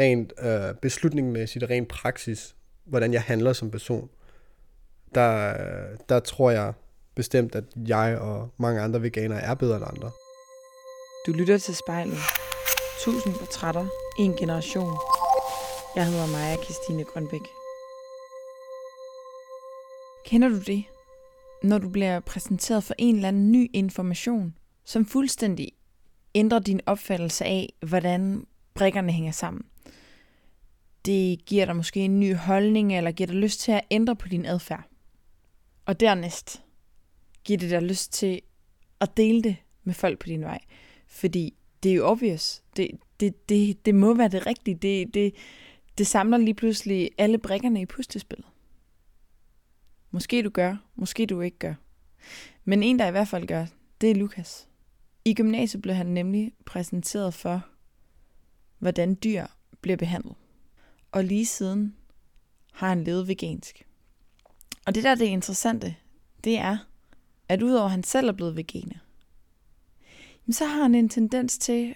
rent øh, beslutningsmæssigt og rent praksis, hvordan jeg handler som person, der, der tror jeg bestemt, at jeg og mange andre veganere er bedre end andre. Du lytter til spejlet. Tusind portrætter, en generation. Jeg hedder Maja Christine Grønbæk. Kender du det? Når du bliver præsenteret for en eller anden ny information, som fuldstændig ændrer din opfattelse af, hvordan brikkerne hænger sammen. Det giver dig måske en ny holdning, eller giver dig lyst til at ændre på din adfærd. Og dernæst giver det dig lyst til at dele det med folk på din vej. Fordi det er jo obvious. Det, det, det, det må være det rigtige. Det, det, det samler lige pludselig alle brikkerne i puslespillet. Måske du gør, måske du ikke gør. Men en, der i hvert fald gør, det er Lukas. I gymnasiet blev han nemlig præsenteret for, hvordan dyr bliver behandlet. Og lige siden har han levet vegansk. Og det der det interessante, det er, at udover at han selv er blevet veganer, så har han en tendens til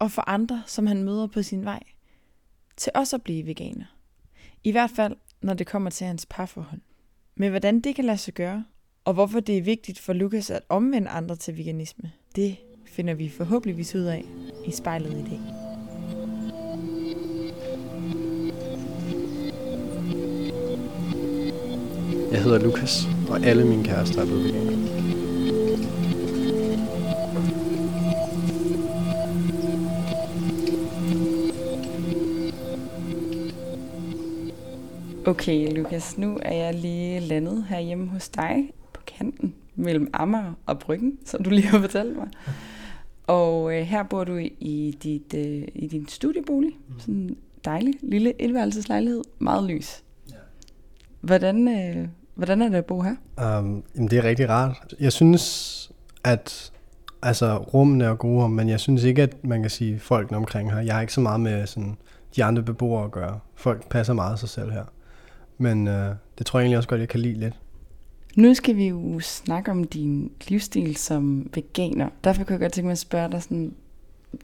at få andre, som han møder på sin vej, til også at blive veganer. I hvert fald, når det kommer til hans parforhold. Men hvordan det kan lade sig gøre, og hvorfor det er vigtigt for Lukas at omvende andre til veganisme, det finder vi forhåbentligvis ud af i spejlet i dag. Jeg hedder Lukas, og alle mine kærester er blevet veganer. Okay, Lukas, nu er jeg lige landet herhjemme hos dig på kanten mellem Amager og Bryggen, som du lige har fortalt mig. Og øh, her bor du i, dit, øh, i din studiebolig. Mm. Sådan en dejlig lille etværelseslejlighed. Meget lys. Ja. Hvordan, øh, hvordan er det at bo her? Um, jamen, det er rigtig rart. Jeg synes, at altså, rummene er gode, men jeg synes ikke, at man kan sige folkene omkring her. Jeg har ikke så meget med sådan, de andre beboere at gøre. Folk passer meget sig selv her. Men øh, det tror jeg egentlig også godt, jeg kan lide lidt. Nu skal vi jo snakke om din livsstil som veganer. Derfor kan jeg godt tænke mig at spørge dig sådan,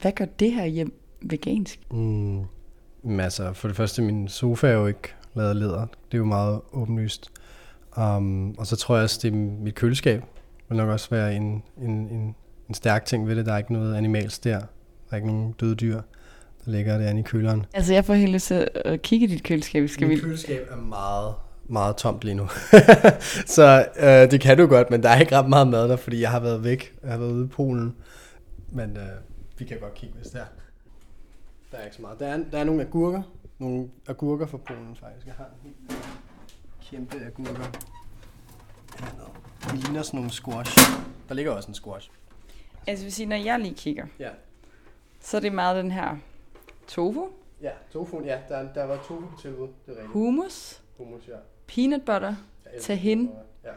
hvad gør det her hjem vegansk? Mm, altså, for det første, min sofa er jo ikke lavet af læder. Det er jo meget åbenlyst. Um, og så tror jeg også, det er mit køleskab vil nok også være en, en, en, en stærk ting ved det. Der er ikke noget animalsk der. Der er ikke nogen døde dyr, der ligger derinde i køleren. Altså, jeg får helt lyst til at kigge i dit køleskab. Skal Mit vi... køleskab er meget meget tomt lige nu. så øh, det kan du godt, men der er ikke ret meget mad der, fordi jeg har været væk. Jeg har været ude i Polen. Men øh, vi kan godt kigge, hvis der Der er ikke så meget. Der er, der er nogle agurker. Nogle agurker fra Polen faktisk. Jeg har en helt kæmpe agurker. Det ligner sådan nogle squash. Der ligger også en squash. Altså vil sige, når jeg lige kigger, ja. så er det meget den her tofu. Ja, tofu, ja. Der, der var tofu tilbud. Det er rigtigt. Hummus. Hummus, ja peanut butter, tahin. Ja.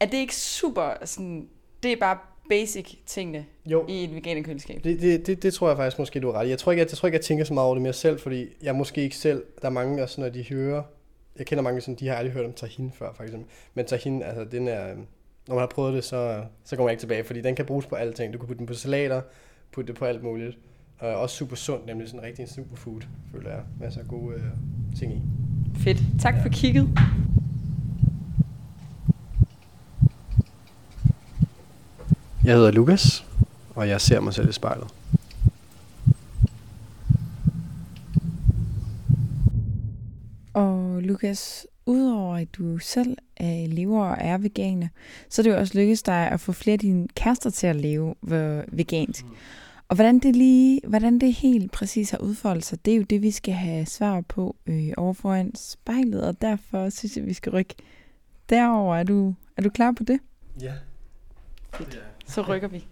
Er det ikke super sådan, det er bare basic tingene jo. i et veganer køleskab? Det, det, det, det, tror jeg faktisk måske, du er ret Jeg tror, ikke, jeg, jeg tror ikke, jeg tænker så meget over det mere selv, fordi jeg måske ikke selv, der er mange, der sådan, når de hører, jeg kender mange, sådan, de har aldrig hørt om tahin før, for eksempel. Men tahin, altså, den er, når man har prøvet det, så, så kommer man ikke tilbage, fordi den kan bruges på alle ting. Du kan putte den på salater, putte det på alt muligt. Og også super sund, nemlig sådan en rigtig superfood, føler jeg. Masser af gode øh, ting i. Fedt. Tak ja. for kigget. Jeg hedder Lukas, og jeg ser mig selv i spejlet. Og Lukas, udover at du selv er lever og er veganer, så er det jo også lykkedes dig at få flere af dine kærester til at leve vegansk. Mm. Og hvordan det lige, hvordan det helt præcis har udfoldet sig, det er jo det, vi skal have svar på øh, over foran spejlet, og derfor synes jeg, vi skal rykke derover. Er du, er du klar på det? Ja. Fedt. Så rykker vi.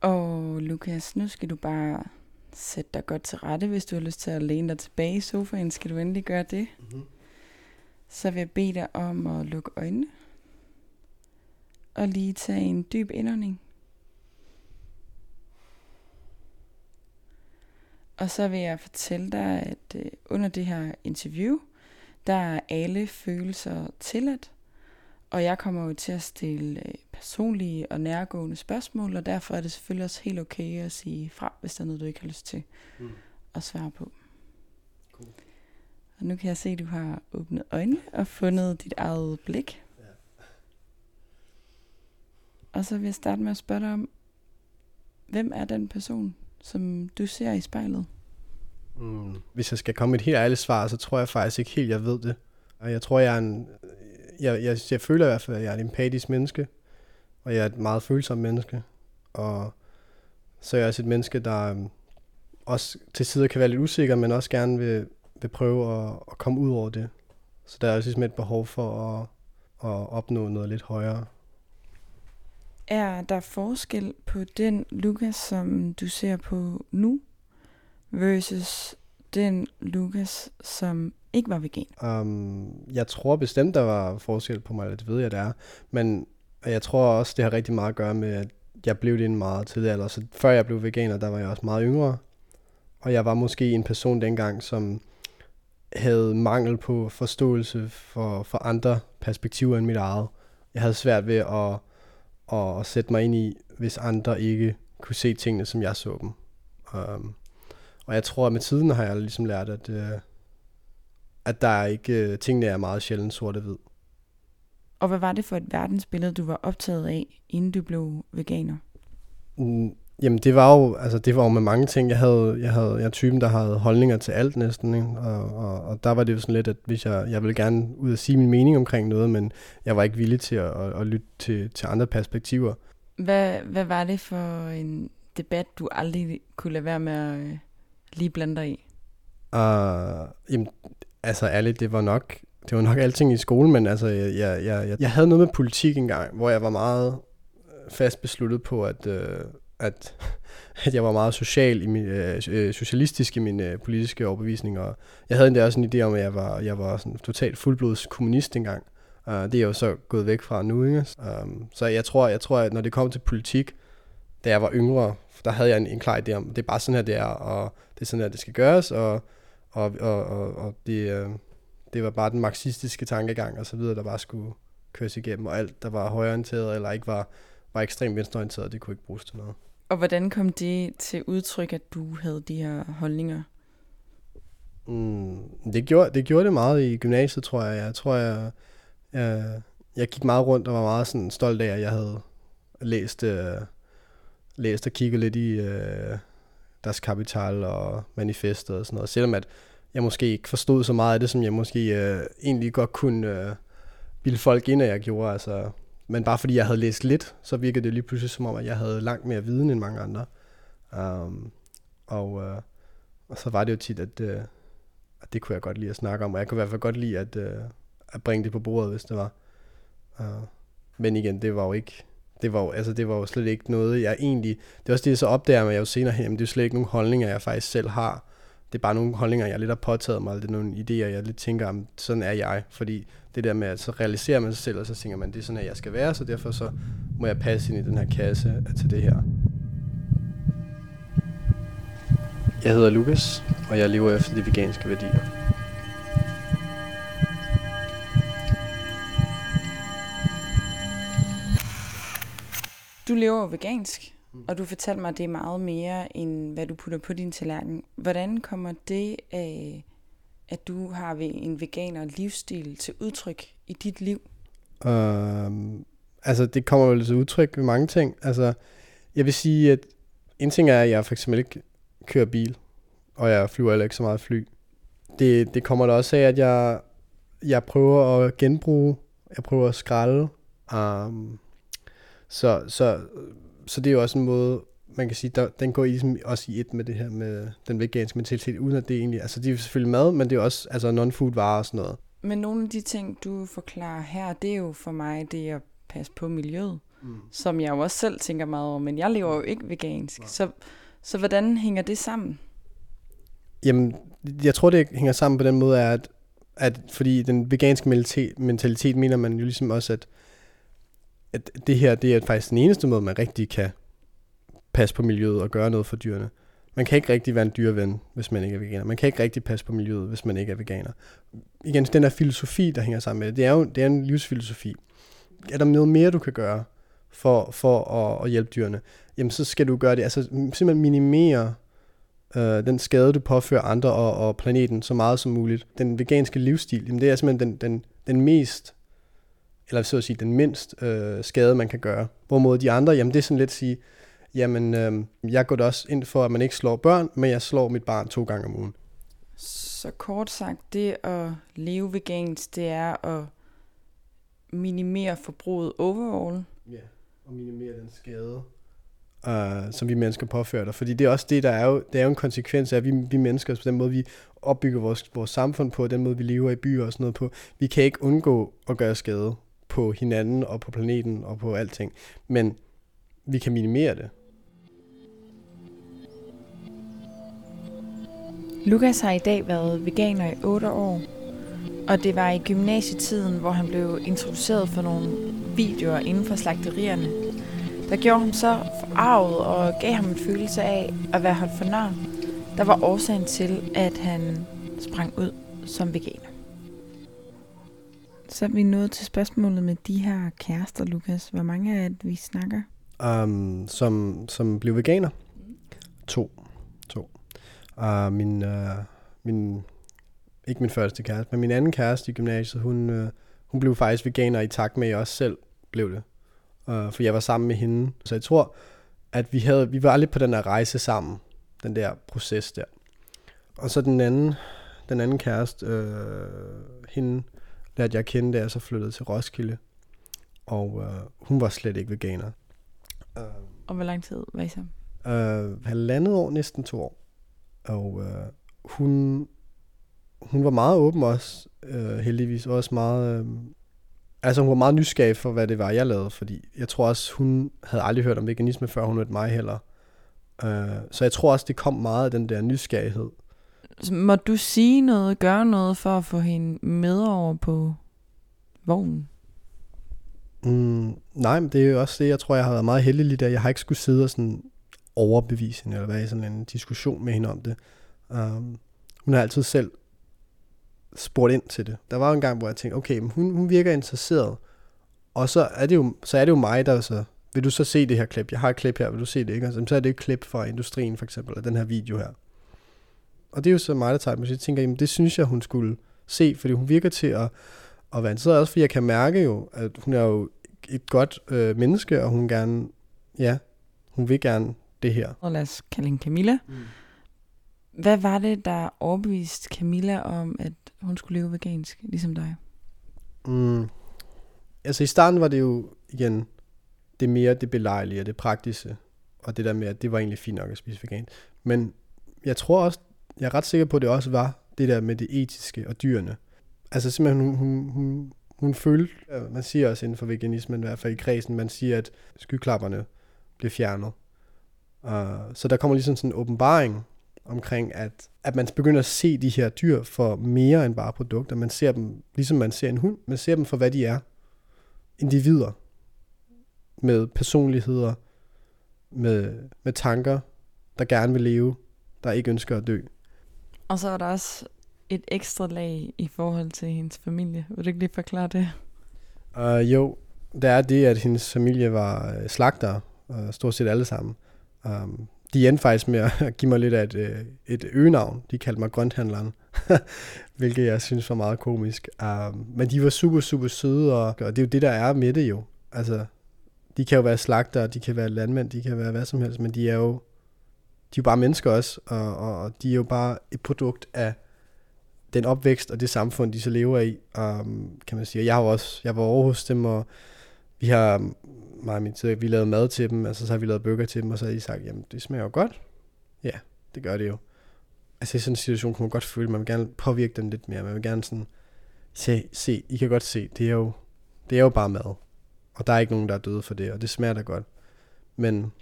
Og Lukas, nu skal du bare sætte dig godt til rette. Hvis du har lyst til at læne dig tilbage i sofaen, skal du endelig gøre det. Mm-hmm. Så vil jeg bede dig om at lukke øjnene. Og lige tage en dyb indånding. Og så vil jeg fortælle dig, at øh, under det her interview, der er alle følelser tilladt. Og jeg kommer jo til at stille øh, personlige og nærgående spørgsmål, og derfor er det selvfølgelig også helt okay at sige fra, hvis der er noget, du ikke har lyst til mm. at svare på. Cool. Og nu kan jeg se, at du har åbnet øjnene og fundet dit eget blik. Ja. Og så vil jeg starte med at spørge dig om, hvem er den person, som du ser i spejlet? Mm. Hvis jeg skal komme et helt ærligt svar, så tror jeg faktisk ikke helt, jeg ved det. Og jeg tror, jeg er en... Jeg, jeg, jeg føler i hvert fald, at jeg er et empatisk menneske. Og jeg er et meget følsomt menneske. Og så er jeg også et menneske, der øhm, også til tider kan være lidt usikker, men også gerne vil, vil prøve at, at komme ud over det. Så der er også ligesom et behov for at, at opnå noget lidt højere. Er der forskel på den Lukas, som du ser på nu, versus den Lukas, som ikke var vegan? Um, jeg tror bestemt, der var forskel på mig, det ved jeg, det er. Men jeg tror også, det har rigtig meget at gøre med, at jeg blev det en meget tidlig alder. Så før jeg blev veganer, der var jeg også meget yngre. Og jeg var måske en person dengang, som havde mangel på forståelse for, for andre perspektiver end mit eget. Jeg havde svært ved at, at, at sætte mig ind i, hvis andre ikke kunne se tingene, som jeg så dem. Um, og jeg tror, at med tiden har jeg ligesom lært, at, uh, at der er ikke, uh, tingene er meget sjældent sort-hvid. Og hvad var det for et verdensbillede, du var optaget af, inden du blev veganer? Mm, jamen det var jo, altså det var jo med mange ting. Jeg havde, jeg havde, jeg er typen, der havde holdninger til alt næsten, ikke? Og, og, og, der var det jo sådan lidt, at hvis jeg, jeg ville gerne ud og sige min mening omkring noget, men jeg var ikke villig til at, at, at lytte til, til andre perspektiver. Hvad, hvad var det for en debat, du aldrig kunne lade være med at øh, lige blande dig i? Uh, jamen, altså ærligt, det var nok det var nok alting i skolen, men altså, jeg, jeg, jeg, jeg havde noget med politik engang, hvor jeg var meget øh, fast besluttet på, at, øh, at, at jeg var meget social i min, øh, øh, socialistisk i min øh, politiske overbevisning, og jeg havde endda også en idé om, at jeg var, jeg var sådan totalt fuldblods kommunist engang. Uh, det er jeg jo så gået væk fra nu, ikke? Um, så jeg tror, jeg tror, at når det kom til politik, da jeg var yngre, der havde jeg en, en klar idé om, det er bare sådan her, det er, og det er sådan her, det skal gøres, og, og, og, og, og det, øh, det var bare den marxistiske tankegang og så videre, der bare skulle køres igennem, og alt, der var højorienteret eller ikke var, var ekstremt venstreorienteret, det kunne ikke bruges til noget. Og hvordan kom det til udtryk, at du havde de her holdninger? Mm, det, gjorde, det gjorde det meget i gymnasiet, tror jeg. Jeg tror, jeg, jeg, jeg gik meget rundt og var meget sådan stolt af, at jeg havde læst, uh, læst og kigget lidt i uh, deres kapital og manifestet og sådan noget. Selvom at jeg måske ikke forstod så meget af det, som jeg måske øh, egentlig godt kunne øh, bilde folk ind, at jeg gjorde. Altså, men bare fordi jeg havde læst lidt, så virkede det lige pludselig som om, at jeg havde langt mere viden end mange andre. Um, og, øh, og så var det jo tit, at, øh, at det kunne jeg godt lide at snakke om, og jeg kunne i hvert fald godt lide at, øh, at bringe det på bordet, hvis det var. Uh, men igen, det var jo ikke, det var jo, altså det var jo slet ikke noget, jeg egentlig, det er også det, jeg så opdager, men jeg jo senere hen, det er jo slet ikke nogen holdninger, jeg faktisk selv har det er bare nogle holdninger, jeg lidt har påtaget mig, eller det er nogle idéer, jeg lidt tænker, om sådan er jeg. Fordi det der med, at så realiserer man sig selv, og så tænker man, det er sådan, at jeg skal være, så derfor så må jeg passe ind i den her kasse til det her. Jeg hedder Lukas, og jeg lever efter de veganske værdier. Du lever vegansk. Mm. Og du fortalte mig, at det er meget mere, end hvad du putter på din tallerken. Hvordan kommer det af, at du har en veganer livsstil til udtryk i dit liv? Øhm, altså, det kommer jo til udtryk ved mange ting. Altså, jeg vil sige, at en ting er, at jeg for eksempel ikke kører bil, og jeg flyver heller ikke så meget fly. Det, det kommer da også af, at jeg, jeg prøver at genbruge, jeg prøver at skralde. Um, så, så så det er jo også en måde, man kan sige, der, den går ligesom også i et med det her med den veganske mentalitet, uden at det egentlig, altså det er selvfølgelig mad, men det er også altså non-food varer og sådan noget. Men nogle af de ting, du forklarer her, det er jo for mig det at passe på miljøet, mm. som jeg jo også selv tænker meget over, men jeg lever jo ikke vegansk, så, så hvordan hænger det sammen? Jamen, jeg tror, det hænger sammen på den måde, at, at fordi den veganske mentalitet mener man jo ligesom også, at at det her det er faktisk den eneste måde, man rigtig kan passe på miljøet og gøre noget for dyrene. Man kan ikke rigtig være en dyreven, hvis man ikke er veganer. Man kan ikke rigtig passe på miljøet, hvis man ikke er veganer. Igen, den der filosofi, der hænger sammen med det, det er jo det er en livsfilosofi. Er der noget mere, du kan gøre for, for at, at hjælpe dyrene? Jamen, så skal du gøre det. Altså, simpelthen minimere øh, den skade, du påfører andre og, og planeten så meget som muligt. Den veganske livsstil, jamen det er simpelthen den, den, den mest, eller så at sige, den mindst øh, skade, man kan gøre. Hvorimod de andre, jamen det er sådan lidt at sige, jamen øh, jeg går da også ind for, at man ikke slår børn, men jeg slår mit barn to gange om ugen. Så kort sagt, det at leve vegansk, det er at minimere forbruget overall. Ja, og minimere den skade, uh, som vi mennesker påfører dig. Fordi det er også det, der er jo, det er jo en konsekvens af, at vi, vi mennesker, på den måde, vi opbygger vores, vores samfund på, den måde, vi lever i byer og sådan noget på, vi kan ikke undgå at gøre skade på hinanden og på planeten og på alting. Men vi kan minimere det. Lukas har i dag været veganer i 8 år, og det var i gymnasietiden, hvor han blev introduceret for nogle videoer inden for slagterierne. Der gjorde ham så forarvet og gav ham en følelse af at være holdt for nar. Der var årsagen til, at han sprang ud som veganer. Så er vi nået til spørgsmålet med de her kærester, Lukas. Hvor mange er det, vi snakker? Um, som, som blev veganer? To. To. Uh, min, uh, min, ikke min første kæreste, men min anden kæreste i gymnasiet, hun, uh, hun blev faktisk veganer i takt med, at jeg også selv blev det. Uh, for jeg var sammen med hende. Så jeg tror, at vi, havde, vi var lidt på den der rejse sammen. Den der proces der. Og så den anden, den anden kæreste, uh, hende lærte jeg kende, da jeg så flyttede til Roskilde. Og uh, hun var slet ikke veganer. Uh, og hvor lang tid var I sammen? Uh, halvandet år, næsten to år. Og uh, hun, hun var meget åben også, uh, heldigvis. Også meget, uh, altså hun var meget nysgerrig for, hvad det var, jeg lavede. Fordi jeg tror også, hun havde aldrig hørt om veganisme, før hun hørte mig heller. Uh, så jeg tror også, det kom meget af den der nysgerrighed. Må du sige noget, gøre noget for at få hende med over på vognen? Mm, nej, men det er jo også det, jeg tror, jeg har været meget heldig lige der. Jeg har ikke skulle sidde og sådan overbevise hende, eller være i sådan en diskussion med hende om det. Um, hun har altid selv spurgt ind til det. Der var en gang, hvor jeg tænkte, okay, men hun, hun virker interesseret. Og så er, det jo, så er det jo mig, der så, vil du så se det her klip? Jeg har et klip her, vil du se det? Ikke? Altså, så er det et klip fra industrien for eksempel, af den her video her. Og det er jo så mig, der tager det, men jeg tænker, jamen, det synes jeg, hun skulle se, fordi hun virker til at, at være interesseret, også fordi jeg kan mærke jo, at hun er jo et godt øh, menneske, og hun gerne, ja, hun vil gerne det her. Og lad os kalde hende Camilla. Mm. Hvad var det, der overbeviste Camilla om, at hun skulle leve vegansk, ligesom dig? Mm. Altså i starten var det jo igen det mere det belejlige og det praktiske, og det der med, at det var egentlig fint nok at spise vegan. Men jeg tror også, jeg er ret sikker på, at det også var det der med det etiske og dyrene. Altså simpelthen, hun, hun, hun, hun følte, øh, man siger også inden for veganismen, i hvert fald i kredsen, man siger, at skyklapperne bliver fjernet. Uh, så der kommer ligesom sådan en åbenbaring omkring, at, at man begynder at se de her dyr for mere end bare produkter. Man ser dem, ligesom man ser en hund, man ser dem for, hvad de er. Individer. Med personligheder, med, med tanker, der gerne vil leve, der ikke ønsker at dø. Og så er der også et ekstra lag i forhold til hendes familie. Vil du ikke lige forklare det? Uh, jo, der er det, at hendes familie var øh, slagter, uh, øh, stort set alle sammen. Um, de endte faktisk med at give mig lidt af et, øh, et øgenavn. De kaldte mig grønthandleren, hvilket jeg synes var meget komisk. Um, men de var super, super søde, og, og det er jo det, der er med det jo. Altså, de kan jo være slagter, de kan være landmænd, de kan være hvad som helst, men de er jo, de er jo bare mennesker også, og, og, de er jo bare et produkt af den opvækst og det samfund, de så lever i, um, kan man sige. Jeg har også, jeg var over hos dem, og vi har, um, mig og min tid, vi lavede mad til dem, altså så har vi lavet burger til dem, og så har de sagt, jamen det smager jo godt. Ja, det gør det jo. Altså i sådan en situation kan man godt føle, at man vil gerne påvirke den lidt mere, man vil gerne sådan, se, se, I kan godt se, det er jo, det er jo bare mad. Og der er ikke nogen, der er døde for det, og det smager da godt. Men,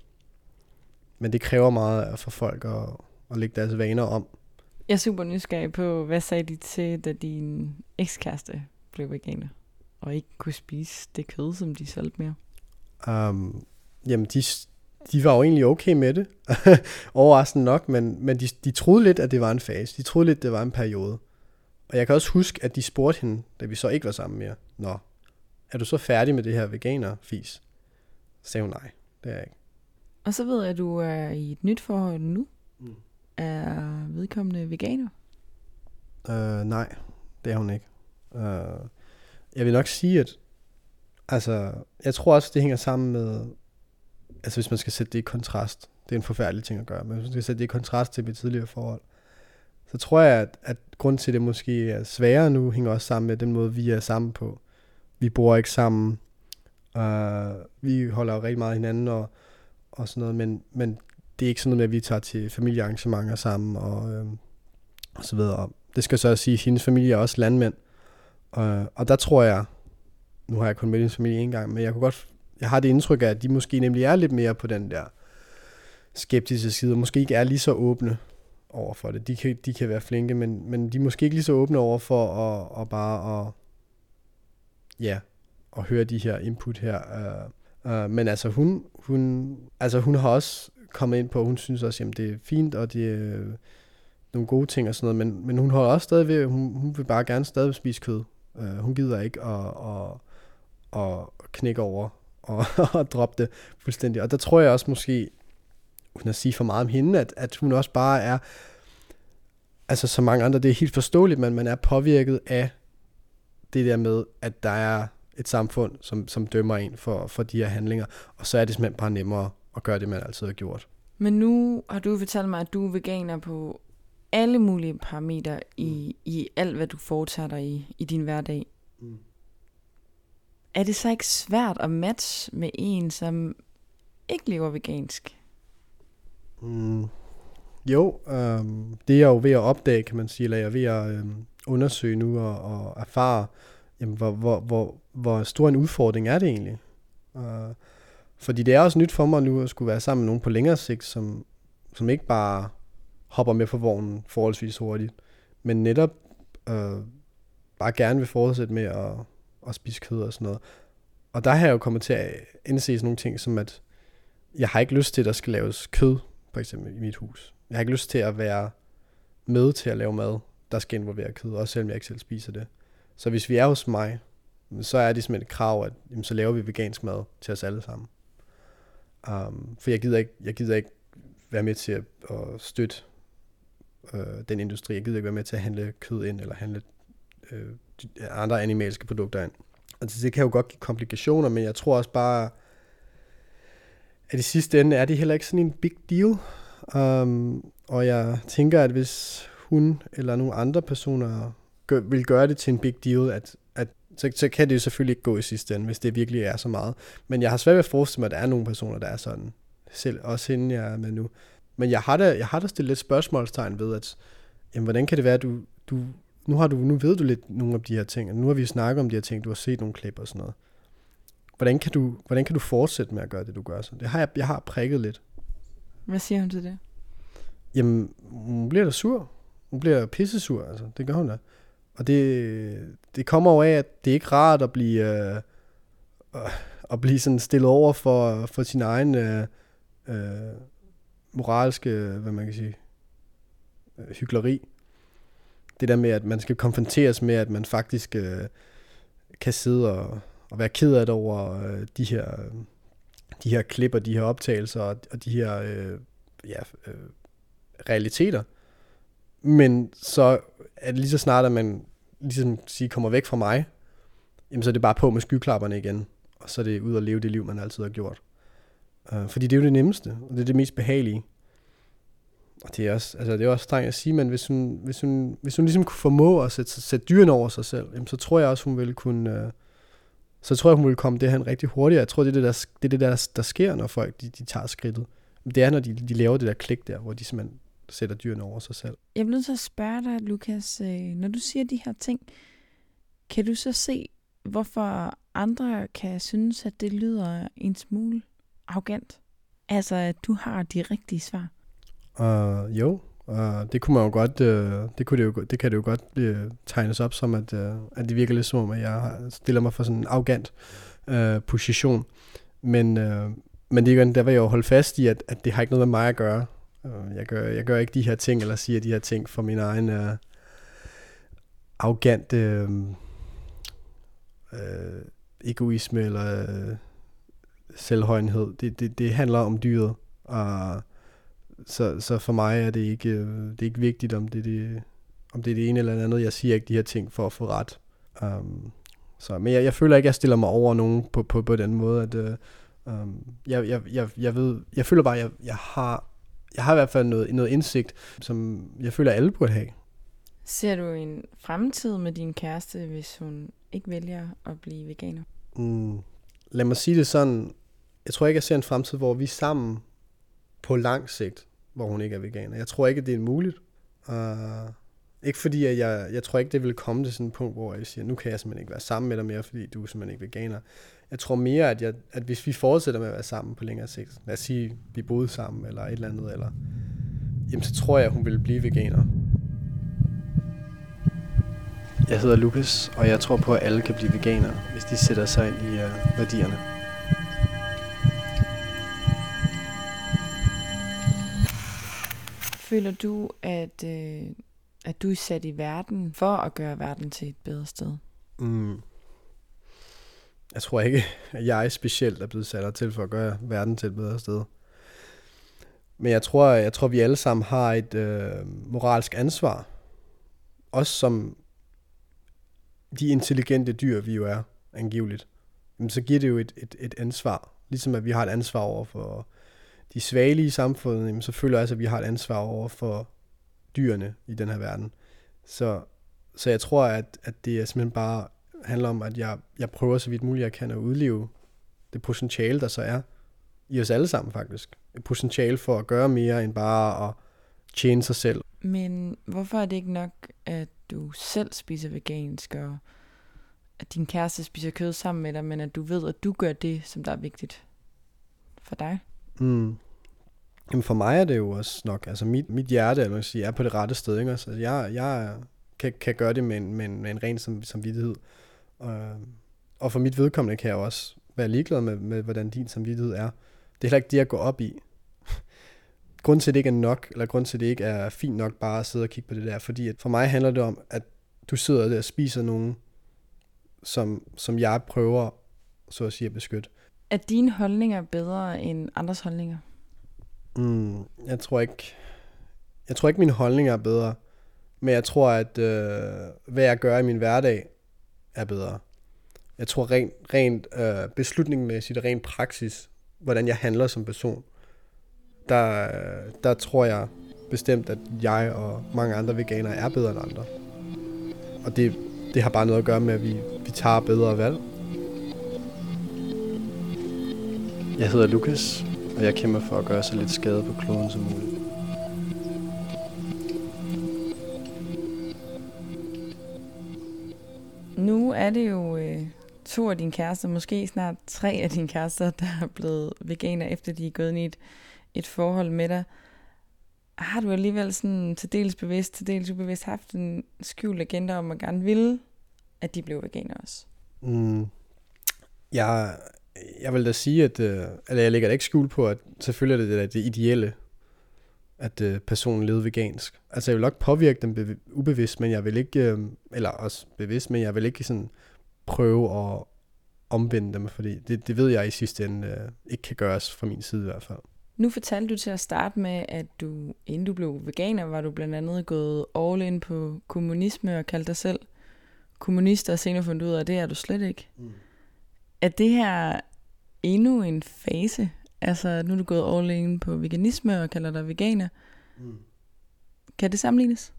men det kræver meget for folk at, at lægge deres vaner om. Jeg er super nysgerrig på, hvad sagde de til, da din ekskæreste blev veganer? Og ikke kunne spise det kød, som de solgte mere? Um, jamen, de, de var jo egentlig okay med det. Overraskende nok, men, men de, de troede lidt, at det var en fase. De troede lidt, det var en periode. Og jeg kan også huske, at de spurgte hende, da vi så ikke var sammen mere. Nå, er du så færdig med det her veganer-fis? Så sagde hun nej, det er jeg ikke. Og så ved jeg, at du er i et nyt forhold nu. Mm. Er vedkommende veganer? Øh, nej, det er hun ikke. Øh, jeg vil nok sige, at altså, jeg tror også, det hænger sammen med, altså hvis man skal sætte det i kontrast, det er en forfærdelig ting at gøre, men hvis man skal sætte det i kontrast til mit tidligere forhold, så tror jeg, at, at grund til, at det måske er sværere nu, hænger også sammen med den måde, vi er sammen på. Vi bor ikke sammen, uh, vi holder jo rigtig meget hinanden og, og sådan noget, men, men det er ikke sådan noget med, at vi tager til familiearrangementer sammen og, øh, og så videre. Og det skal så sige, at hendes familie er også landmænd, Øh, og der tror jeg, nu har jeg kun med hendes familie en gang, men jeg kunne godt, jeg har det indtryk af, at de måske nemlig er lidt mere på den der skeptiske side, og måske ikke er lige så åbne over for det. De kan, de kan være flinke, men, men de er måske ikke lige så åbne over for at, at bare at, ja, at høre de her input her. Øh, uh, men altså hun, hun, altså hun har også kommet ind på, hun synes også, at det er fint, og det er øh, nogle gode ting og sådan noget, men, men hun holder også stadig ved, hun, hun vil bare gerne stadig spise kød. Uh, hun gider ikke at, at, at knække over og, og droppe det fuldstændig. Og der tror jeg også måske, uden at sige for meget om hende, at, at hun også bare er, altså så mange andre, det er helt forståeligt, men man er påvirket af det der med, at der er et samfund, som, som dømmer en for, for de her handlinger, og så er det simpelthen bare nemmere at gøre det, man altid har gjort. Men nu har du fortalt mig, at du er veganer på alle mulige parametre i, i alt, hvad du foretager dig i, i din hverdag. Mm. Er det så ikke svært at matche med en, som ikke lever vegansk? Mm, jo, øhm, det er jeg jo ved at opdage, kan man sige, eller jeg er ved at øhm, undersøge nu og, og erfare, jamen, hvor, hvor, hvor, hvor stor en udfordring er det egentlig. Uh, fordi det er også nyt for mig nu at skulle være sammen med nogen på længere sigt, som, som ikke bare hopper med på vognen forholdsvis hurtigt, men netop øh, bare gerne vil fortsætte med at, at spise kød og sådan noget. Og der har jeg jo kommet til at indse sådan nogle ting, som at jeg har ikke lyst til, at der skal laves kød for eksempel i mit hus. Jeg har ikke lyst til at være med til at lave mad, der skal involvere kød, også selvom jeg ikke selv spiser det. Så hvis vi er hos mig, så er det simpelthen et krav, at jamen, så laver vi vegansk mad til os alle sammen. Um, for jeg gider, ikke, jeg gider ikke være med til at, at støtte øh, den industri. Jeg gider ikke være med til at handle kød ind, eller handle øh, andre animalske produkter ind. Og det, det kan jo godt give komplikationer, men jeg tror også bare, at i sidste ende er det heller ikke sådan en big deal. Um, og jeg tænker, at hvis hun eller nogle andre personer gør, vil gøre det til en big deal, at, at så, så kan det jo selvfølgelig ikke gå i sidste ende, hvis det virkelig er så meget. Men jeg har svært ved at forestille mig, at der er nogle personer, der er sådan. Selv også hende, jeg er med nu. Men jeg har da, jeg har da stillet lidt spørgsmålstegn ved, at jamen, hvordan kan det være, at du, du, nu, har du, nu ved du lidt nogle af de her ting, og nu har vi snakket om de her ting, du har set nogle klip og sådan noget. Hvordan kan du, hvordan kan du fortsætte med at gøre det, du gør så? Det har jeg, jeg har prikket lidt. Hvad siger hun til det? Jamen, hun bliver da sur. Hun bliver pissesur, altså. Det gør hun da. Og det, det kommer jo af, at det er ikke rart at blive, øh, øh, at blive sådan stillet over for, for sin egen øh, øh, moralske, hvad man kan sige, øh, hyggeleri. Det der med, at man skal konfronteres med, at man faktisk øh, kan sidde og, og være ked af det over øh, de her de her klip og de her optagelser og, og de her øh, ja, øh, realiteter. Men så at lige så snart, at man ligesom sige, kommer væk fra mig, jamen så er det bare på med skyklapperne igen, og så er det ud at leve det liv, man altid har gjort. Uh, fordi det er jo det nemmeste, og det er det mest behagelige. Og det er også, altså det er også strengt at sige, men hvis hun, hvis hun, hvis hun ligesom kunne formå at sætte, sætte dyren over sig selv, jamen så tror jeg også, hun ville kunne, uh, så tror jeg, hun ville komme det her rigtig hurtigt. Jeg tror, det er det, der, det, er det der, der sker, når folk de, de tager skridtet. Det er, når de, de laver det der klik der, hvor de simpelthen sætter dyrene over sig selv. Jeg bliver nødt til at spørge dig, Lukas, øh, når du siger de her ting, kan du så se, hvorfor andre kan synes, at det lyder en smule arrogant? Altså, at du har de rigtige svar? Uh, jo, uh, det kunne man jo godt, uh, det, kunne det, jo, det kan det jo godt uh, tegnes op som, at, uh, at det virker lidt som om, at jeg stiller mig for sådan en arrogant uh, position. Men, uh, men det, der vil jeg jo holde fast i, at, at det har ikke noget med mig at gøre. Jeg gør, jeg gør ikke de her ting, eller siger de her ting for min egen uh, arrogante uh, egoisme eller uh, selvhøjenhed. Det, det, det handler om dyret, og så, så for mig er det ikke, det er ikke vigtigt, om det, det, om det er det ene eller andet. Jeg siger ikke de her ting for at få ret. Um, så, men jeg, jeg føler ikke, at jeg stiller mig over nogen på, på, på den måde, at uh, um, jeg, jeg, jeg, jeg ved, jeg føler bare, at jeg, jeg har, jeg har i hvert fald noget, noget indsigt, som jeg føler, alle burde have. Ser du en fremtid med din kæreste, hvis hun ikke vælger at blive veganer? Mm, lad mig sige det sådan, jeg tror ikke, jeg ser en fremtid, hvor vi er sammen på lang sigt, hvor hun ikke er veganer. Jeg tror ikke, at det er muligt. Uh, ikke fordi, at jeg, jeg tror ikke, det vil komme til sådan et punkt, hvor jeg siger, nu kan jeg simpelthen ikke være sammen med dig mere, fordi du er simpelthen ikke veganer. Jeg tror mere, at, jeg, at hvis vi fortsætter med at være sammen på længere sigt, lad os sige, vi boede sammen, eller et eller andet, eller, jamen så tror jeg, at hun vil blive veganer. Jeg hedder Lukas, og jeg tror på, at alle kan blive veganer, hvis de sætter sig ind i uh, værdierne. Føler du, at, øh, at du er sat i verden for at gøre verden til et bedre sted? Mm. Jeg tror ikke, at jeg specielt er blevet sat til for at gøre verden til et bedre sted. Men jeg tror, jeg tror vi alle sammen har et øh, moralsk ansvar. Også som de intelligente dyr, vi jo er, angiveligt. Jamen, så giver det jo et, et, et ansvar. Ligesom at vi har et ansvar over for de svage i samfundet, jamen, så føler jeg altså, at vi har et ansvar over for dyrene i den her verden. Så, så jeg tror, at, at det er simpelthen bare handler om, at jeg, jeg prøver så vidt muligt, jeg kan at udleve det potentiale, der så er i os alle sammen faktisk. Et potentiale for at gøre mere end bare at tjene sig selv. Men hvorfor er det ikke nok, at du selv spiser vegansk, og at din kæreste spiser kød sammen med dig, men at du ved, at du gør det, som der er vigtigt for dig? Mm. Jamen for mig er det jo også nok, altså mit, mit hjerte man sige, er på det rette sted. Ikke? Altså jeg, jeg kan, kan gøre det med en, med en, med en ren som, samvittighed. Og, og for mit vedkommende kan jeg også være ligeglad med, med, hvordan din samvittighed er. Det er heller ikke det, jeg går op i. grund til, at det ikke er nok, eller grund til, at det ikke er fint nok bare at sidde og kigge på det der, fordi at for mig handler det om, at du sidder der og spiser nogen, som, som jeg prøver, så at sige, at beskytte. Er dine holdninger bedre end andres holdninger? Mm, jeg tror ikke, jeg tror ikke, mine holdninger er bedre, men jeg tror, at øh, hvad jeg gør i min hverdag er bedre. Jeg tror rent, rent øh, beslutningsmæssigt og rent praksis, hvordan jeg handler som person, der, der tror jeg bestemt, at jeg og mange andre veganere er bedre end andre. Og det, det har bare noget at gøre med, at vi, vi tager bedre valg. Jeg hedder Lukas, og jeg kæmper for at gøre så lidt skade på kloden som muligt. Er det jo øh, to af dine kærester, måske snart tre af dine kærester, der er blevet veganer, efter de er gået ind i et, et forhold med dig. Har du alligevel sådan til dels bevidst, til dels ubevidst haft en skjult agenda om at gerne ville, at de blev veganer også? Mm. Jeg, jeg vil da sige, at øh, eller jeg lægger da ikke skjul på, at selvfølgelig er det det, det ideelle, at øh, personen levede vegansk. Altså jeg vil nok påvirke dem ubevidst, men jeg vil ikke, øh, eller også bevidst, men jeg vil ikke sådan prøve at omvende dem, fordi det, det ved jeg i sidste ende øh, ikke kan gøres fra min side i hvert fald. Nu fortalte du til at starte med, at du, inden du blev veganer, var du blandt andet gået all in på kommunisme og kaldte dig selv kommunist, og senere fundet ud af, at det er du slet ikke. Mm. Er det her endnu en fase? Altså, nu er du gået all in på veganisme og kalder dig veganer. Mm. Kan det sammenlignes?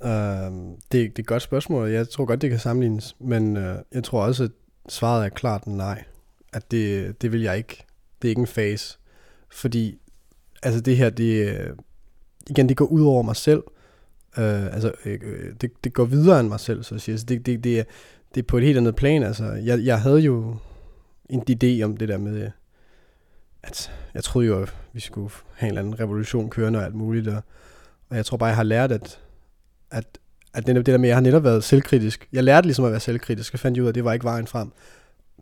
Uh, det, det er et godt spørgsmål. Jeg tror godt, det kan sammenlignes. Men uh, jeg tror også, at svaret er klart nej. At det, det vil jeg ikke. Det er ikke en fase. Fordi altså det her, det, igen, det går ud over mig selv. Uh, altså, det, det går videre end mig selv, så at sige. Altså, det, det, det, er, det er på et helt andet plan. Altså, jeg, jeg havde jo en idé om det der med, at jeg troede jo, at vi skulle have en eller anden revolution kørende og alt muligt. Og, og jeg tror bare, jeg har lært, at, at, at det, det der med, at jeg har netop været selvkritisk. Jeg lærte ligesom at være selvkritisk, og fandt ud af, at det var ikke vejen frem.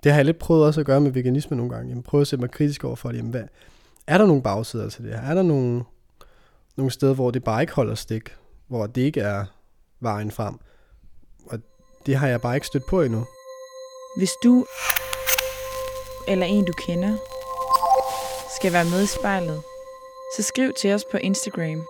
Det har jeg lidt prøvet også at gøre med veganisme nogle gange. Jeg prøver at sætte mig kritisk over for det. Jamen, hvad, er der nogle bagsider til det her? Er der nogle, nogle steder, hvor det bare ikke holder stik? Hvor det ikke er vejen frem? Og det har jeg bare ikke stødt på endnu. Hvis du eller en du kender skal være med i spejlet, så skriv til os på Instagram.